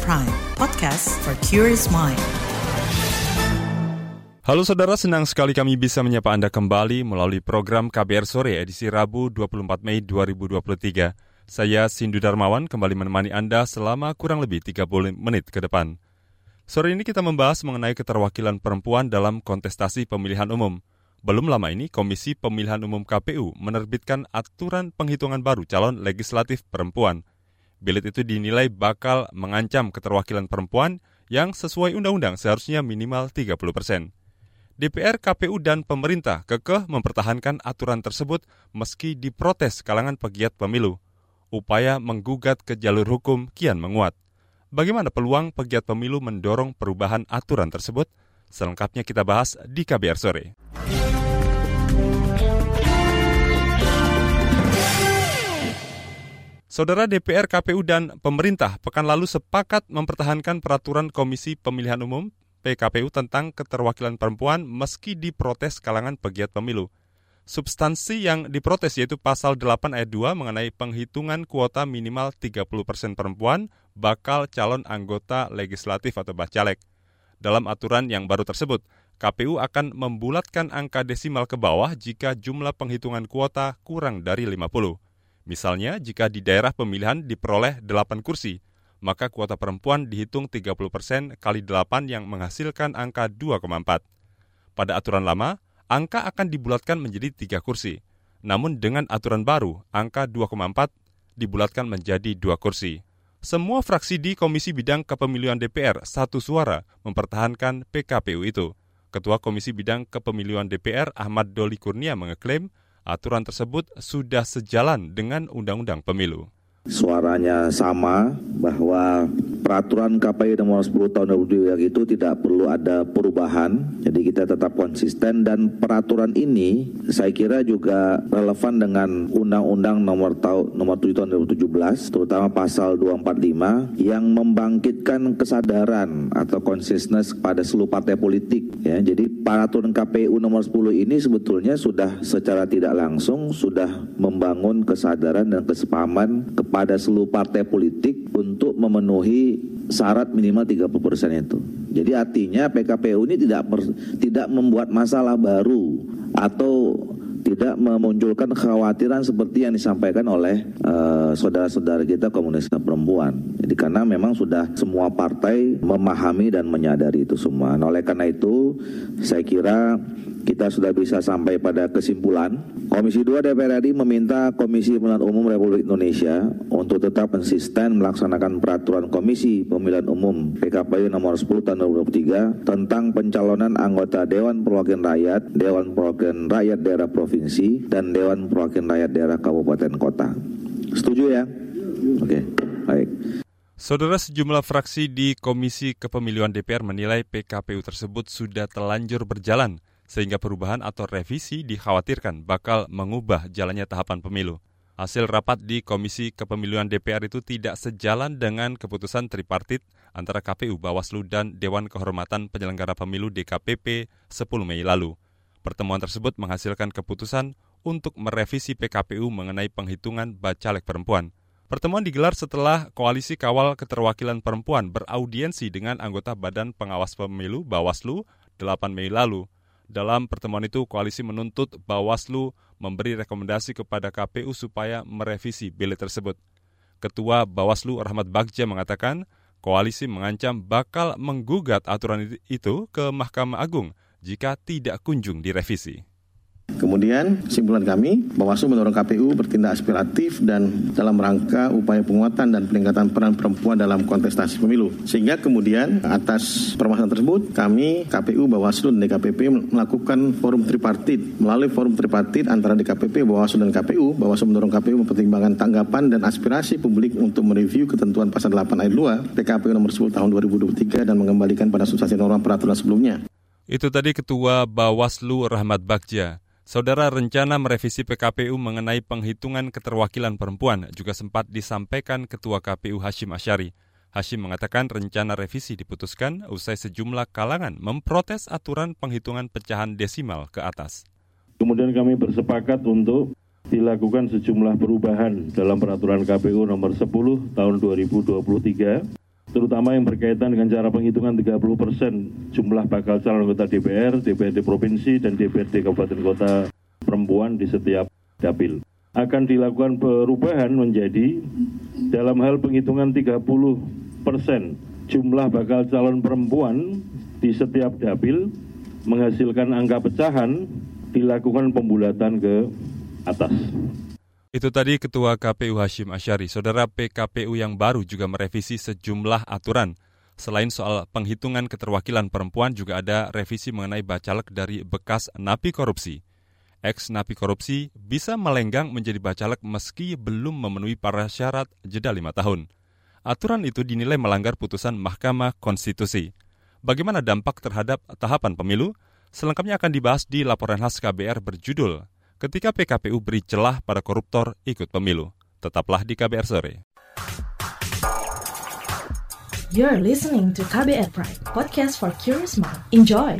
Prime, podcast for curious mind. Halo saudara, senang sekali kami bisa menyapa Anda kembali melalui program KBR Sore edisi Rabu 24 Mei 2023. Saya Sindu Darmawan kembali menemani Anda selama kurang lebih 30 menit ke depan. Sore ini kita membahas mengenai keterwakilan perempuan dalam kontestasi pemilihan umum. Belum lama ini, Komisi Pemilihan Umum KPU menerbitkan aturan penghitungan baru calon legislatif perempuan. Bilet itu dinilai bakal mengancam keterwakilan perempuan yang sesuai undang-undang seharusnya minimal 30 persen. DPR, KPU, dan pemerintah kekeh mempertahankan aturan tersebut meski diprotes kalangan pegiat pemilu. Upaya menggugat ke jalur hukum kian menguat. Bagaimana peluang pegiat pemilu mendorong perubahan aturan tersebut? Selengkapnya kita bahas di KBR sore. Saudara DPR, KPU, dan pemerintah pekan lalu sepakat mempertahankan peraturan Komisi Pemilihan Umum PKPU tentang keterwakilan perempuan meski diprotes kalangan pegiat pemilu. Substansi yang diprotes yaitu pasal 8 ayat 2 mengenai penghitungan kuota minimal 30 persen perempuan bakal calon anggota legislatif atau bacalek. Dalam aturan yang baru tersebut, KPU akan membulatkan angka desimal ke bawah jika jumlah penghitungan kuota kurang dari 50. Misalnya, jika di daerah pemilihan diperoleh 8 kursi, maka kuota perempuan dihitung 30 persen kali 8 yang menghasilkan angka 2,4. Pada aturan lama, angka akan dibulatkan menjadi 3 kursi. Namun dengan aturan baru, angka 2,4 dibulatkan menjadi 2 kursi. Semua fraksi di Komisi Bidang Kepemiluan DPR satu suara mempertahankan PKPU itu. Ketua Komisi Bidang Kepemiluan DPR Ahmad Doli Kurnia mengeklaim aturan tersebut sudah sejalan dengan Undang-Undang Pemilu. Suaranya sama bahwa peraturan KPI nomor 10 tahun 2002 itu tidak perlu ada perubahan. Jadi kita tetap konsisten dan peraturan ini saya kira juga relevan dengan Undang-Undang nomor tahun nomor 7 tahun 2017 terutama pasal 245 yang membangkitkan kesadaran atau consciousness pada seluruh partai politik ya. Jadi peraturan KPU nomor 10 ini sebetulnya sudah secara tidak langsung sudah membangun kesadaran dan kesepahaman kepada seluruh partai politik untuk memenuhi syarat minimal 30% itu. Jadi artinya PKPU ini tidak tidak membuat masalah baru atau tidak memunculkan kekhawatiran seperti yang disampaikan oleh uh, saudara-saudara kita komunis perempuan. Jadi karena memang sudah semua partai memahami dan menyadari itu semua. Nah, oleh karena itu saya kira kita sudah bisa sampai pada kesimpulan Komisi 2 DPR RI meminta Komisi Pemilihan Umum Republik Indonesia untuk tetap konsisten melaksanakan peraturan Komisi Pemilihan Umum PKPU nomor 10 tahun 2023 tentang pencalonan anggota Dewan Perwakilan Rakyat, Dewan Perwakilan Rakyat Daerah Provinsi, dan Dewan Perwakilan Rakyat Daerah Kabupaten Kota. Setuju ya? Oke, baik. Saudara sejumlah fraksi di Komisi Kepemiluan DPR menilai PKPU tersebut sudah telanjur berjalan sehingga perubahan atau revisi dikhawatirkan bakal mengubah jalannya tahapan pemilu. Hasil rapat di Komisi Kepemiluan DPR itu tidak sejalan dengan keputusan tripartit antara KPU, Bawaslu, dan Dewan Kehormatan Penyelenggara Pemilu DKPP 10 Mei lalu. Pertemuan tersebut menghasilkan keputusan untuk merevisi PKPU mengenai penghitungan bacalek perempuan. Pertemuan digelar setelah Koalisi Kawal Keterwakilan Perempuan beraudiensi dengan anggota Badan Pengawas Pemilu Bawaslu 8 Mei lalu. Dalam pertemuan itu, koalisi menuntut Bawaslu memberi rekomendasi kepada KPU supaya merevisi bilik tersebut. Ketua Bawaslu Rahmat Bagja mengatakan, koalisi mengancam bakal menggugat aturan itu ke Mahkamah Agung jika tidak kunjung direvisi. Kemudian kesimpulan kami, Bawaslu mendorong KPU bertindak aspiratif dan dalam rangka upaya penguatan dan peningkatan peran perempuan dalam kontestasi pemilu. Sehingga kemudian atas permasalahan tersebut, kami KPU, Bawaslu, dan DKPP melakukan forum tripartit. Melalui forum tripartit antara DKPP, Bawaslu, dan KPU, Bawaslu mendorong KPU mempertimbangkan tanggapan dan aspirasi publik untuk mereview ketentuan pasal 8 ayat 2 PKPU nomor 10 tahun 2023 dan mengembalikan pada substansi norma peraturan sebelumnya. Itu tadi Ketua Bawaslu Rahmat Bagja. Saudara rencana merevisi PKPU mengenai penghitungan keterwakilan perempuan juga sempat disampaikan Ketua KPU Hashim Asyari. Hashim mengatakan rencana revisi diputuskan usai sejumlah kalangan memprotes aturan penghitungan pecahan desimal ke atas. Kemudian kami bersepakat untuk dilakukan sejumlah perubahan dalam peraturan KPU nomor 10 tahun 2023 terutama yang berkaitan dengan cara penghitungan 30 persen jumlah bakal calon anggota DPR, DPRD Provinsi, dan DPRD Kabupaten Kota perempuan di setiap dapil. Akan dilakukan perubahan menjadi dalam hal penghitungan 30 persen jumlah bakal calon perempuan di setiap dapil menghasilkan angka pecahan dilakukan pembulatan ke atas. Itu tadi Ketua KPU Hashim Asyari. Saudara PKPU yang baru juga merevisi sejumlah aturan. Selain soal penghitungan keterwakilan perempuan, juga ada revisi mengenai bacalek dari bekas napi korupsi. Ex napi korupsi bisa melenggang menjadi bacalek meski belum memenuhi para syarat jeda lima tahun. Aturan itu dinilai melanggar putusan Mahkamah Konstitusi. Bagaimana dampak terhadap tahapan pemilu? Selengkapnya akan dibahas di laporan khas KBR berjudul ketika PKPU beri celah pada koruptor ikut pemilu. Tetaplah di KBR sore. You're listening to KBR Pride, podcast for curious mind. Enjoy.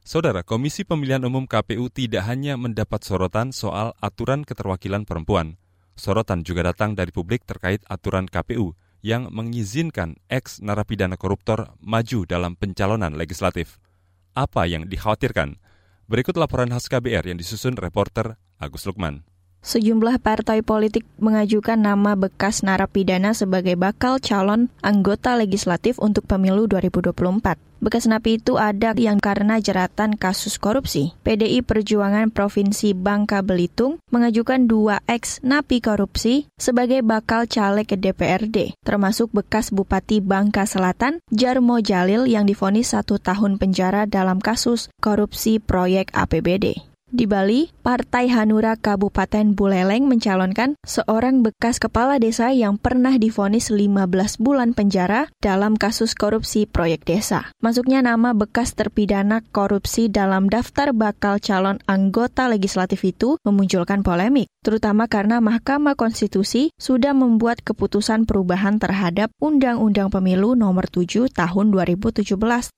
Saudara, Komisi Pemilihan Umum KPU tidak hanya mendapat sorotan soal aturan keterwakilan perempuan. Sorotan juga datang dari publik terkait aturan KPU yang mengizinkan ex narapidana koruptor maju dalam pencalonan legislatif. Apa yang dikhawatirkan? Berikut laporan khas KBR yang disusun reporter Agus Lukman. Sejumlah partai politik mengajukan nama bekas narapidana sebagai bakal calon anggota legislatif untuk pemilu 2024. Bekas napi itu ada yang karena jeratan kasus korupsi. PDI Perjuangan Provinsi Bangka Belitung mengajukan dua ex napi korupsi sebagai bakal caleg ke DPRD, termasuk bekas Bupati Bangka Selatan, Jarmo Jalil yang difonis satu tahun penjara dalam kasus korupsi proyek APBD. Di Bali, Partai Hanura Kabupaten Buleleng mencalonkan seorang bekas kepala desa yang pernah difonis 15 bulan penjara dalam kasus korupsi proyek desa. Masuknya nama bekas terpidana korupsi dalam daftar bakal calon anggota legislatif itu memunculkan polemik, terutama karena Mahkamah Konstitusi sudah membuat keputusan perubahan terhadap Undang-Undang Pemilu Nomor 7 Tahun 2017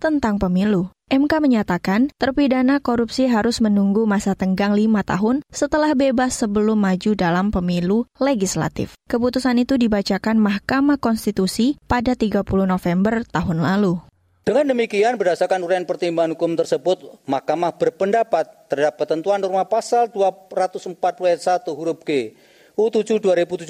tentang pemilu. MK menyatakan terpidana korupsi harus menunggu masa tenggang lima tahun setelah bebas sebelum maju dalam pemilu legislatif. Keputusan itu dibacakan Mahkamah Konstitusi pada 30 November tahun lalu. Dengan demikian, berdasarkan uraian pertimbangan hukum tersebut, Mahkamah berpendapat terhadap ketentuan norma pasal 240 ayat 1 huruf G U7 2017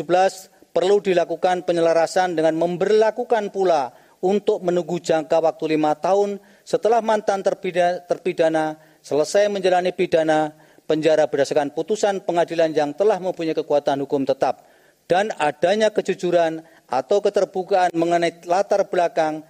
perlu dilakukan penyelarasan dengan memberlakukan pula untuk menunggu jangka waktu lima tahun setelah mantan terpidana, selesai menjalani pidana penjara berdasarkan putusan pengadilan yang telah mempunyai kekuatan hukum tetap dan adanya kejujuran atau keterbukaan mengenai latar belakang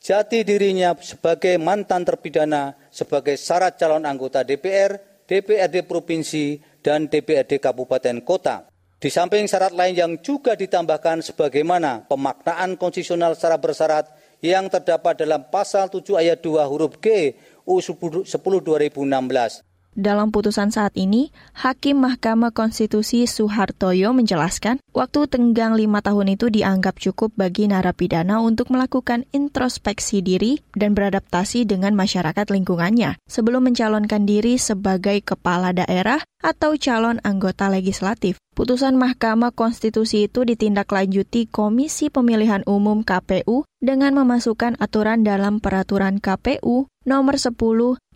jati dirinya sebagai mantan terpidana sebagai syarat calon anggota DPR, DPRD provinsi, dan DPRD kabupaten kota. Di samping syarat lain yang juga ditambahkan sebagaimana pemaknaan konstitusional secara bersyarat yang terdapat dalam pasal 7 ayat 2 huruf G U10 2016. Dalam putusan saat ini, Hakim Mahkamah Konstitusi Suhartoyo menjelaskan, waktu tenggang lima tahun itu dianggap cukup bagi narapidana untuk melakukan introspeksi diri dan beradaptasi dengan masyarakat lingkungannya sebelum mencalonkan diri sebagai kepala daerah atau calon anggota legislatif. Putusan Mahkamah Konstitusi itu ditindaklanjuti Komisi Pemilihan Umum KPU dengan memasukkan aturan dalam peraturan KPU nomor 10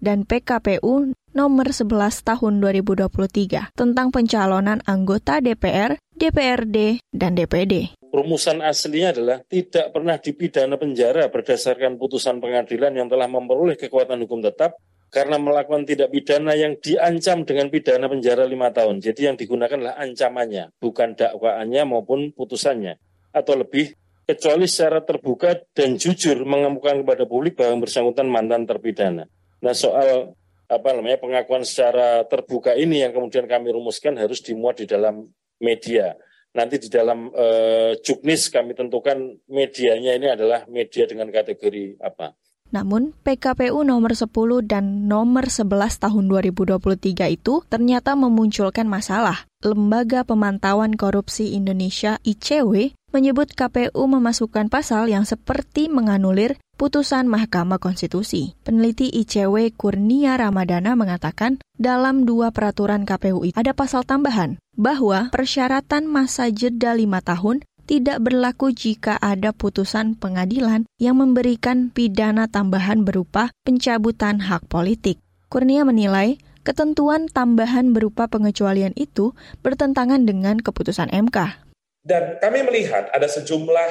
dan PKPU nomor 11 tahun 2023 tentang pencalonan anggota DPR, DPRD, dan DPD. Rumusan aslinya adalah tidak pernah dipidana penjara berdasarkan putusan pengadilan yang telah memperoleh kekuatan hukum tetap karena melakukan tidak pidana yang diancam dengan pidana penjara lima tahun. Jadi yang digunakan adalah ancamannya, bukan dakwaannya maupun putusannya. Atau lebih, kecuali secara terbuka dan jujur mengemukakan kepada publik bahwa bersangkutan mantan terpidana. Nah soal apa namanya pengakuan secara terbuka ini yang kemudian kami rumuskan harus dimuat di dalam media. Nanti di dalam uh, juknis kami tentukan medianya ini adalah media dengan kategori apa. Namun, PKPU nomor 10 dan nomor 11 tahun 2023 itu ternyata memunculkan masalah. Lembaga Pemantauan Korupsi Indonesia ICW menyebut KPU memasukkan pasal yang seperti menganulir putusan Mahkamah Konstitusi. Peneliti ICW Kurnia Ramadana mengatakan dalam dua peraturan KPU itu ada pasal tambahan bahwa persyaratan masa jeda lima tahun tidak berlaku jika ada putusan pengadilan yang memberikan pidana tambahan berupa pencabutan hak politik. Kurnia menilai ketentuan tambahan berupa pengecualian itu bertentangan dengan keputusan MK. Dan kami melihat ada sejumlah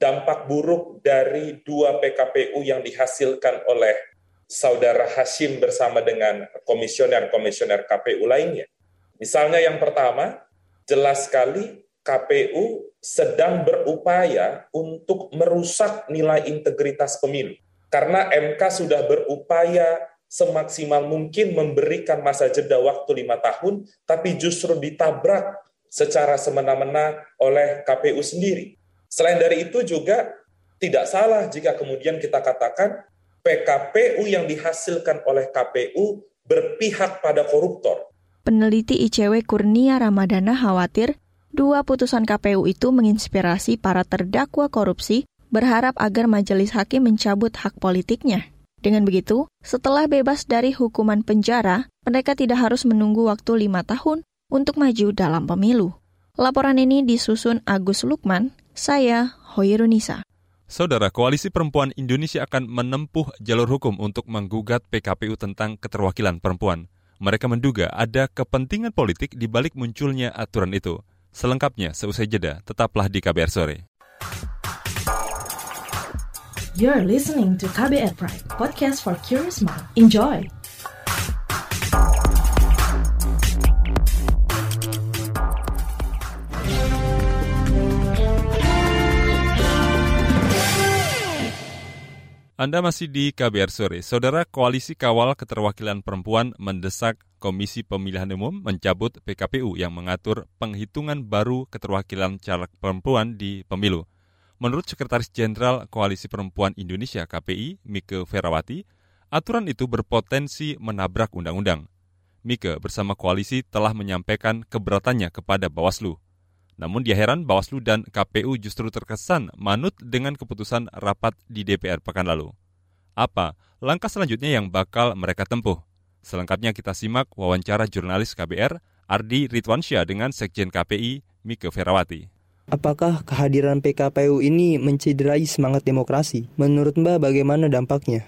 dampak buruk dari dua PKPU yang dihasilkan oleh saudara Hashim bersama dengan komisioner-komisioner KPU lainnya. Misalnya yang pertama, jelas sekali KPU sedang berupaya untuk merusak nilai integritas pemilu. Karena MK sudah berupaya semaksimal mungkin memberikan masa jeda waktu lima tahun, tapi justru ditabrak secara semena-mena oleh KPU sendiri. Selain dari itu juga tidak salah jika kemudian kita katakan PKPU yang dihasilkan oleh KPU berpihak pada koruptor. Peneliti ICW Kurnia Ramadana khawatir dua putusan KPU itu menginspirasi para terdakwa korupsi berharap agar majelis hakim mencabut hak politiknya. Dengan begitu, setelah bebas dari hukuman penjara, mereka tidak harus menunggu waktu lima tahun untuk maju dalam pemilu. Laporan ini disusun Agus Lukman, saya Hoirunisa. Saudara, Koalisi Perempuan Indonesia akan menempuh jalur hukum untuk menggugat PKPU tentang keterwakilan perempuan. Mereka menduga ada kepentingan politik di balik munculnya aturan itu. Selengkapnya seusai jeda, tetaplah di KBR Sore. You're listening to KBR Pride, podcast for curious mind. Enjoy! Anda masih di KBR Sore. Saudara Koalisi Kawal Keterwakilan Perempuan mendesak Komisi Pemilihan Umum mencabut PKPU yang mengatur penghitungan baru keterwakilan caleg perempuan di pemilu. Menurut Sekretaris Jenderal Koalisi Perempuan Indonesia KPI, Mike Ferawati, aturan itu berpotensi menabrak undang-undang. Mike bersama koalisi telah menyampaikan keberatannya kepada Bawaslu. Namun dia heran Bawaslu dan KPU justru terkesan manut dengan keputusan rapat di DPR pekan lalu. Apa langkah selanjutnya yang bakal mereka tempuh? Selengkapnya kita simak wawancara jurnalis KBR Ardi Ridwansyah dengan Sekjen KPI Mika Ferawati. Apakah kehadiran PKPU ini mencederai semangat demokrasi? Menurut Mbak bagaimana dampaknya?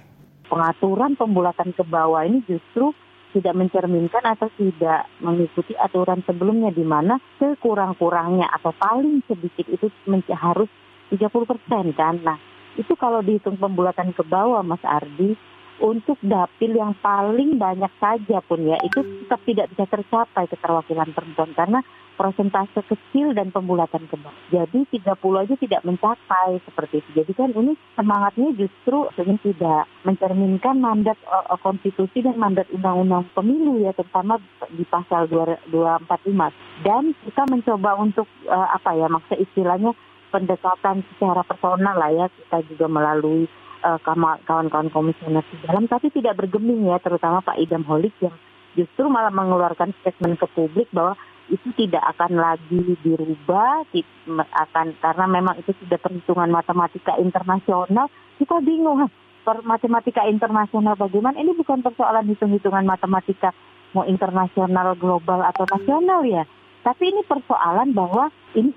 Pengaturan pembulatan ke bawah ini justru tidak mencerminkan atau tidak mengikuti aturan sebelumnya di mana sekurang-kurangnya atau paling sedikit itu harus 30 persen kan. Nah itu kalau dihitung pembulatan ke bawah Mas Ardi untuk dapil yang paling banyak saja pun ya itu tetap tidak bisa tercapai keterwakilan perempuan karena persentase kecil dan pembulatan ke bawah. Jadi 30 aja tidak mencapai seperti itu. Jadi kan ini semangatnya justru ini tidak mencerminkan mandat uh, konstitusi dan mandat undang-undang pemilu ya terutama di pasal 245. Dan kita mencoba untuk uh, apa ya maksud istilahnya pendekatan secara personal lah ya kita juga melalui uh, kawan-kawan komisioner di dalam tapi tidak bergeming ya terutama Pak Idam Holik yang justru malah mengeluarkan statement ke publik bahwa itu tidak akan lagi dirubah akan karena memang itu sudah perhitungan matematika internasional. Kita bingung per matematika internasional bagaimana? Ini bukan persoalan hitung-hitungan matematika mau internasional global atau nasional ya. Tapi ini persoalan bahwa ini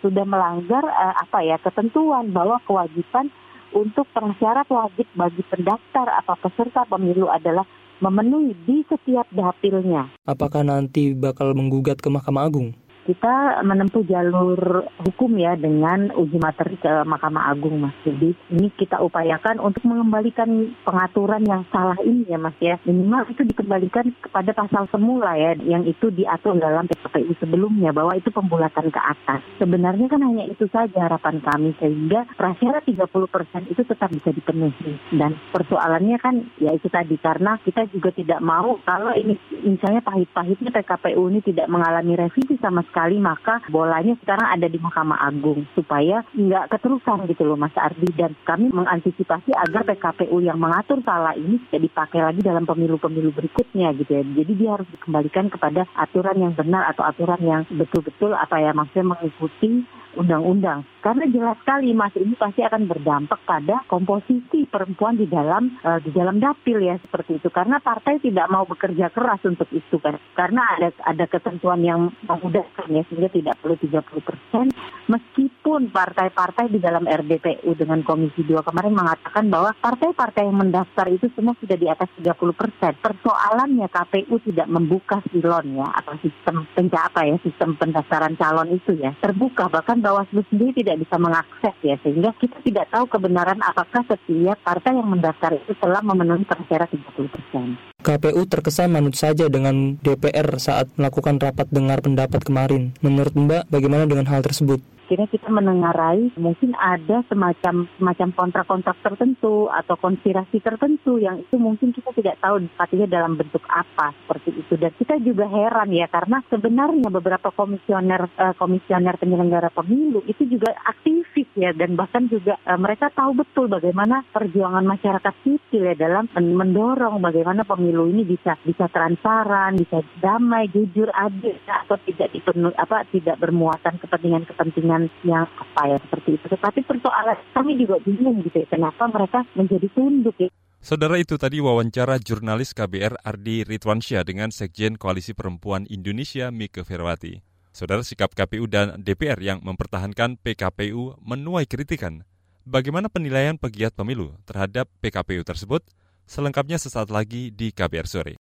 sudah melanggar uh, apa ya ketentuan bahwa kewajiban untuk persyarat wajib bagi pendaftar atau peserta pemilu adalah memenuhi di setiap dapilnya. Apakah nanti bakal menggugat ke Mahkamah Agung? Kita menempuh jalur hukum ya dengan uji materi ke Mahkamah Agung Mas. Jadi ini kita upayakan untuk mengembalikan pengaturan yang salah ini ya Mas ya. Minimal itu dikembalikan kepada pasal semula ya yang itu diatur dalam PKPU sebelumnya bahwa itu pembulatan ke atas. Sebenarnya kan hanya itu saja harapan kami sehingga prasyarat 30% itu tetap bisa dipenuhi. Dan persoalannya kan ya itu tadi karena kita juga tidak mau kalau ini misalnya pahit-pahitnya PKPU ini tidak mengalami revisi sama sekali maka bolanya sekarang ada di Mahkamah Agung supaya nggak keterusan gitu loh Mas Ardi dan kami mengantisipasi agar PKPU yang mengatur salah ini tidak dipakai lagi dalam pemilu-pemilu berikutnya gitu ya. Jadi dia harus dikembalikan kepada aturan yang benar atau aturan yang betul-betul apa ya maksudnya mengikuti undang-undang. Karena jelas sekali Mas ini pasti akan berdampak pada komposisi perempuan di dalam uh, di dalam dapil ya seperti itu. Karena partai tidak mau bekerja keras untuk itu kan. Karena ada ada ketentuan yang memudahkan ya sehingga tidak perlu 30 persen. Meskipun partai-partai di dalam RDPU dengan Komisi 2 kemarin mengatakan bahwa partai-partai yang mendaftar itu semua sudah di atas 30 persen. Persoalannya KPU tidak membuka silon ya atau sistem pencapa ya sistem pendaftaran calon itu ya terbuka bahkan Bawaslu sendiri tidak tidak bisa mengakses ya sehingga kita tidak tahu kebenaran apakah setiap partai yang mendaftar itu telah memenuhi persyarat 30 persen. KPU terkesan manut saja dengan DPR saat melakukan rapat dengar pendapat kemarin. Menurut Mbak, bagaimana dengan hal tersebut? akhirnya kita menengarai mungkin ada semacam semacam kontrak-kontrak tertentu atau konspirasi tertentu yang itu mungkin kita tidak tahu pastinya dalam bentuk apa seperti itu dan kita juga heran ya karena sebenarnya beberapa komisioner uh, komisioner penyelenggara pemilu itu juga aktivis ya dan bahkan juga uh, mereka tahu betul bagaimana perjuangan masyarakat sipil ya dalam mendorong bagaimana pemilu ini bisa bisa transparan, bisa damai, jujur, adil ya, atau tidak dipenuhi apa tidak bermuatan kepentingan-kepentingan yang apa ya seperti itu. Tetapi persoalan kami juga bingung gitu ya, kenapa mereka menjadi tunduk ya. Saudara itu tadi wawancara jurnalis KBR Ardi Ridwansyah dengan Sekjen Koalisi Perempuan Indonesia Mika Ferwati. Saudara sikap KPU dan DPR yang mempertahankan PKPU menuai kritikan. Bagaimana penilaian pegiat pemilu terhadap PKPU tersebut? Selengkapnya sesaat lagi di KBR Sore.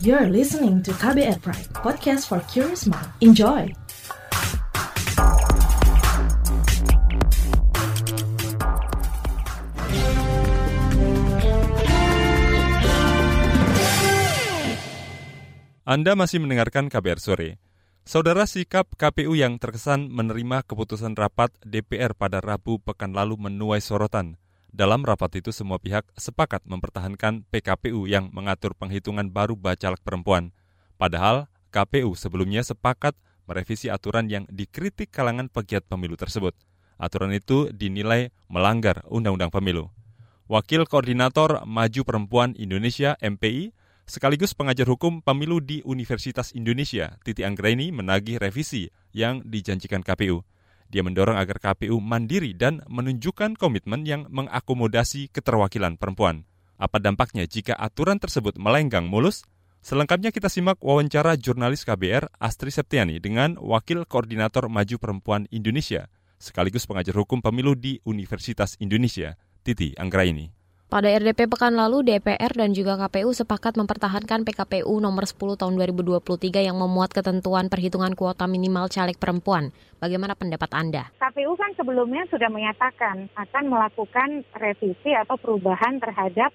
You're listening to KBR Pride, podcast for curious mind. Enjoy! Anda masih mendengarkan KBR Sore. Saudara sikap KPU yang terkesan menerima keputusan rapat DPR pada Rabu pekan lalu menuai sorotan. Dalam rapat itu semua pihak sepakat mempertahankan PKPU yang mengatur penghitungan baru bacalek perempuan. Padahal KPU sebelumnya sepakat merevisi aturan yang dikritik kalangan pegiat pemilu tersebut. Aturan itu dinilai melanggar Undang-Undang Pemilu. Wakil Koordinator Maju Perempuan Indonesia MPI sekaligus pengajar hukum pemilu di Universitas Indonesia, Titi Anggraini menagih revisi yang dijanjikan KPU. Dia mendorong agar KPU mandiri dan menunjukkan komitmen yang mengakomodasi keterwakilan perempuan. Apa dampaknya jika aturan tersebut melenggang mulus? Selengkapnya kita simak wawancara jurnalis KBR Astri Septiani dengan Wakil Koordinator Maju Perempuan Indonesia, sekaligus pengajar hukum pemilu di Universitas Indonesia, Titi Anggraini. Pada RDP pekan lalu, DPR dan juga KPU sepakat mempertahankan PKPU nomor 10 tahun 2023 yang memuat ketentuan perhitungan kuota minimal caleg perempuan. Bagaimana pendapat Anda? KPU kan sebelumnya sudah menyatakan akan melakukan revisi atau perubahan terhadap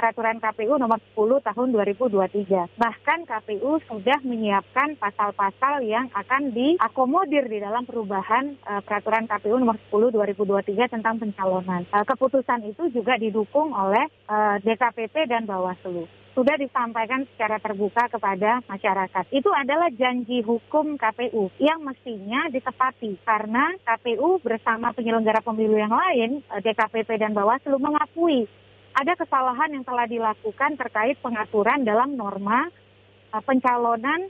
peraturan KPU nomor 10 tahun 2023. Bahkan KPU sudah menyiapkan pasal-pasal yang akan diakomodir di dalam perubahan uh, peraturan KPU nomor 10 2023 tentang pencalonan. Uh, keputusan itu juga didukung oleh uh, DKPP dan Bawaslu sudah disampaikan secara terbuka kepada masyarakat. Itu adalah janji hukum KPU yang mestinya ditepati karena KPU bersama penyelenggara pemilu yang lain, DKPP dan Bawaslu mengakui ada kesalahan yang telah dilakukan terkait pengaturan dalam norma uh, pencalonan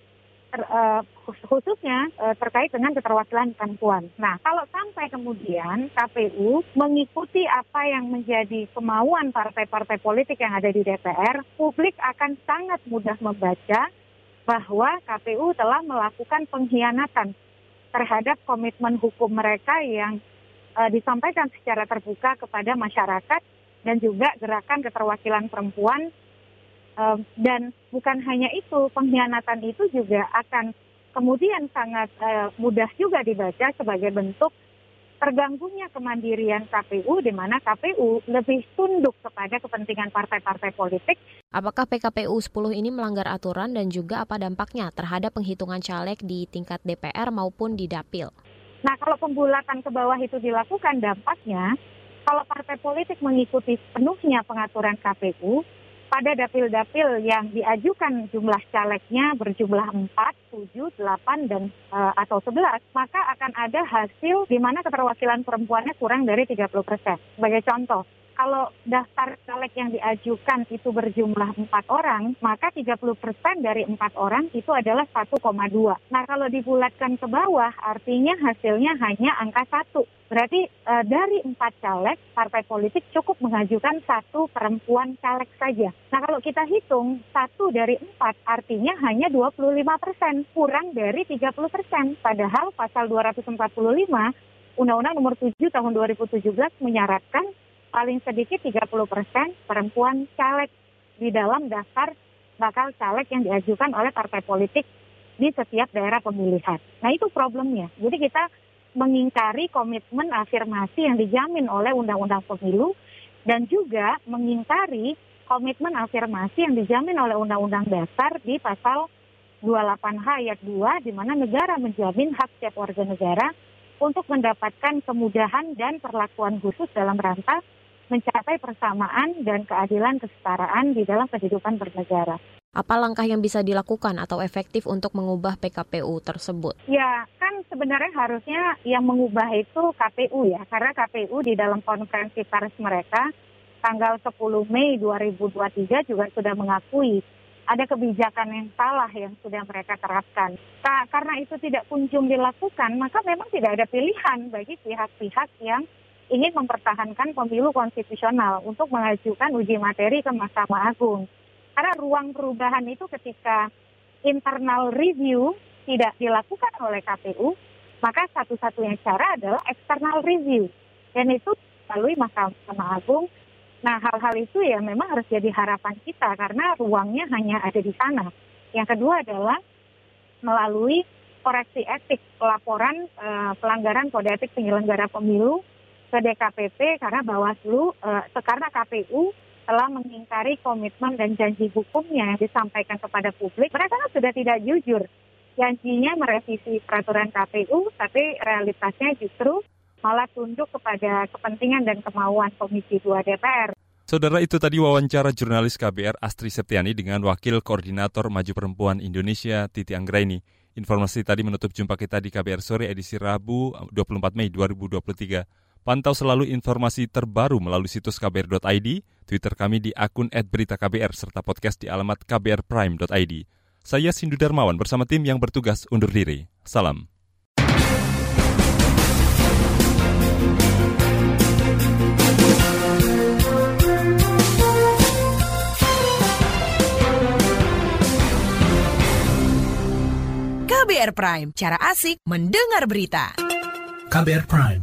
ter, uh, khususnya uh, terkait dengan keterwakilan perempuan. Nah, kalau sampai kemudian KPU mengikuti apa yang menjadi kemauan partai-partai politik yang ada di DPR, publik akan sangat mudah membaca bahwa KPU telah melakukan pengkhianatan terhadap komitmen hukum mereka yang uh, disampaikan secara terbuka kepada masyarakat dan juga gerakan keterwakilan perempuan. Dan bukan hanya itu, pengkhianatan itu juga akan kemudian sangat uh, mudah juga dibaca sebagai bentuk terganggunya kemandirian KPU di mana KPU lebih tunduk kepada kepentingan partai-partai politik. Apakah PKPU 10 ini melanggar aturan dan juga apa dampaknya terhadap penghitungan caleg di tingkat DPR maupun di Dapil? Nah, kalau pembulatan ke bawah itu dilakukan dampaknya kalau partai politik mengikuti sepenuhnya pengaturan KPU, pada dapil-dapil yang diajukan jumlah calegnya berjumlah 4, 7, 8, dan uh, atau 11, maka akan ada hasil di mana keterwakilan perempuannya kurang dari 30 persen. Sebagai contoh, kalau daftar caleg yang diajukan itu berjumlah empat orang, maka 30 persen dari empat orang itu adalah 1,2. Nah kalau dibulatkan ke bawah, artinya hasilnya hanya angka satu. Berarti e, dari empat caleg, partai politik cukup mengajukan satu perempuan caleg saja. Nah kalau kita hitung, satu dari empat artinya hanya 25 persen, kurang dari 30 persen. Padahal pasal 245 Undang-Undang nomor 7 tahun 2017 menyaratkan paling sedikit 30 persen perempuan caleg di dalam daftar bakal caleg yang diajukan oleh partai politik di setiap daerah pemilihan. Nah itu problemnya. Jadi kita mengingkari komitmen afirmasi yang dijamin oleh Undang-Undang Pemilu dan juga mengingkari komitmen afirmasi yang dijamin oleh Undang-Undang Dasar di pasal 28H ayat 2 di mana negara menjamin hak setiap warga negara untuk mendapatkan kemudahan dan perlakuan khusus dalam rangka mencapai persamaan dan keadilan kesetaraan di dalam kehidupan bernegara. Apa langkah yang bisa dilakukan atau efektif untuk mengubah PKPU tersebut? Ya, kan sebenarnya harusnya yang mengubah itu KPU ya, karena KPU di dalam konferensi pers mereka tanggal 10 Mei 2023 juga sudah mengakui ada kebijakan yang salah yang sudah mereka terapkan. Nah, karena itu tidak kunjung dilakukan, maka memang tidak ada pilihan bagi pihak-pihak yang ingin mempertahankan pemilu konstitusional untuk mengajukan uji materi ke Mahkamah Agung. Karena ruang perubahan itu ketika internal review tidak dilakukan oleh KPU, maka satu-satunya cara adalah external review. Dan itu melalui Mahkamah Agung. Nah, hal-hal itu ya memang harus jadi harapan kita karena ruangnya hanya ada di sana. Yang kedua adalah melalui koreksi etik pelaporan uh, pelanggaran kode etik penyelenggara pemilu ke DKPP karena Bawaslu eh, karena KPU telah mengingkari komitmen dan janji hukumnya yang disampaikan kepada publik. Mereka kan sudah tidak jujur. Janjinya merevisi peraturan KPU, tapi realitasnya justru malah tunduk kepada kepentingan dan kemauan Komisi 2 DPR. Saudara itu tadi wawancara jurnalis KBR Astri Septiani dengan Wakil Koordinator Maju Perempuan Indonesia Titi Anggraini. Informasi tadi menutup jumpa kita di KBR Sore edisi Rabu 24 Mei 2023. Pantau selalu informasi terbaru melalui situs kbr.id, Twitter kami di akun @beritaKBR serta podcast di alamat kbrprime.id. Saya Sindu Darmawan bersama tim yang bertugas undur diri. Salam. KBR Prime, cara asik mendengar berita. KBR Prime,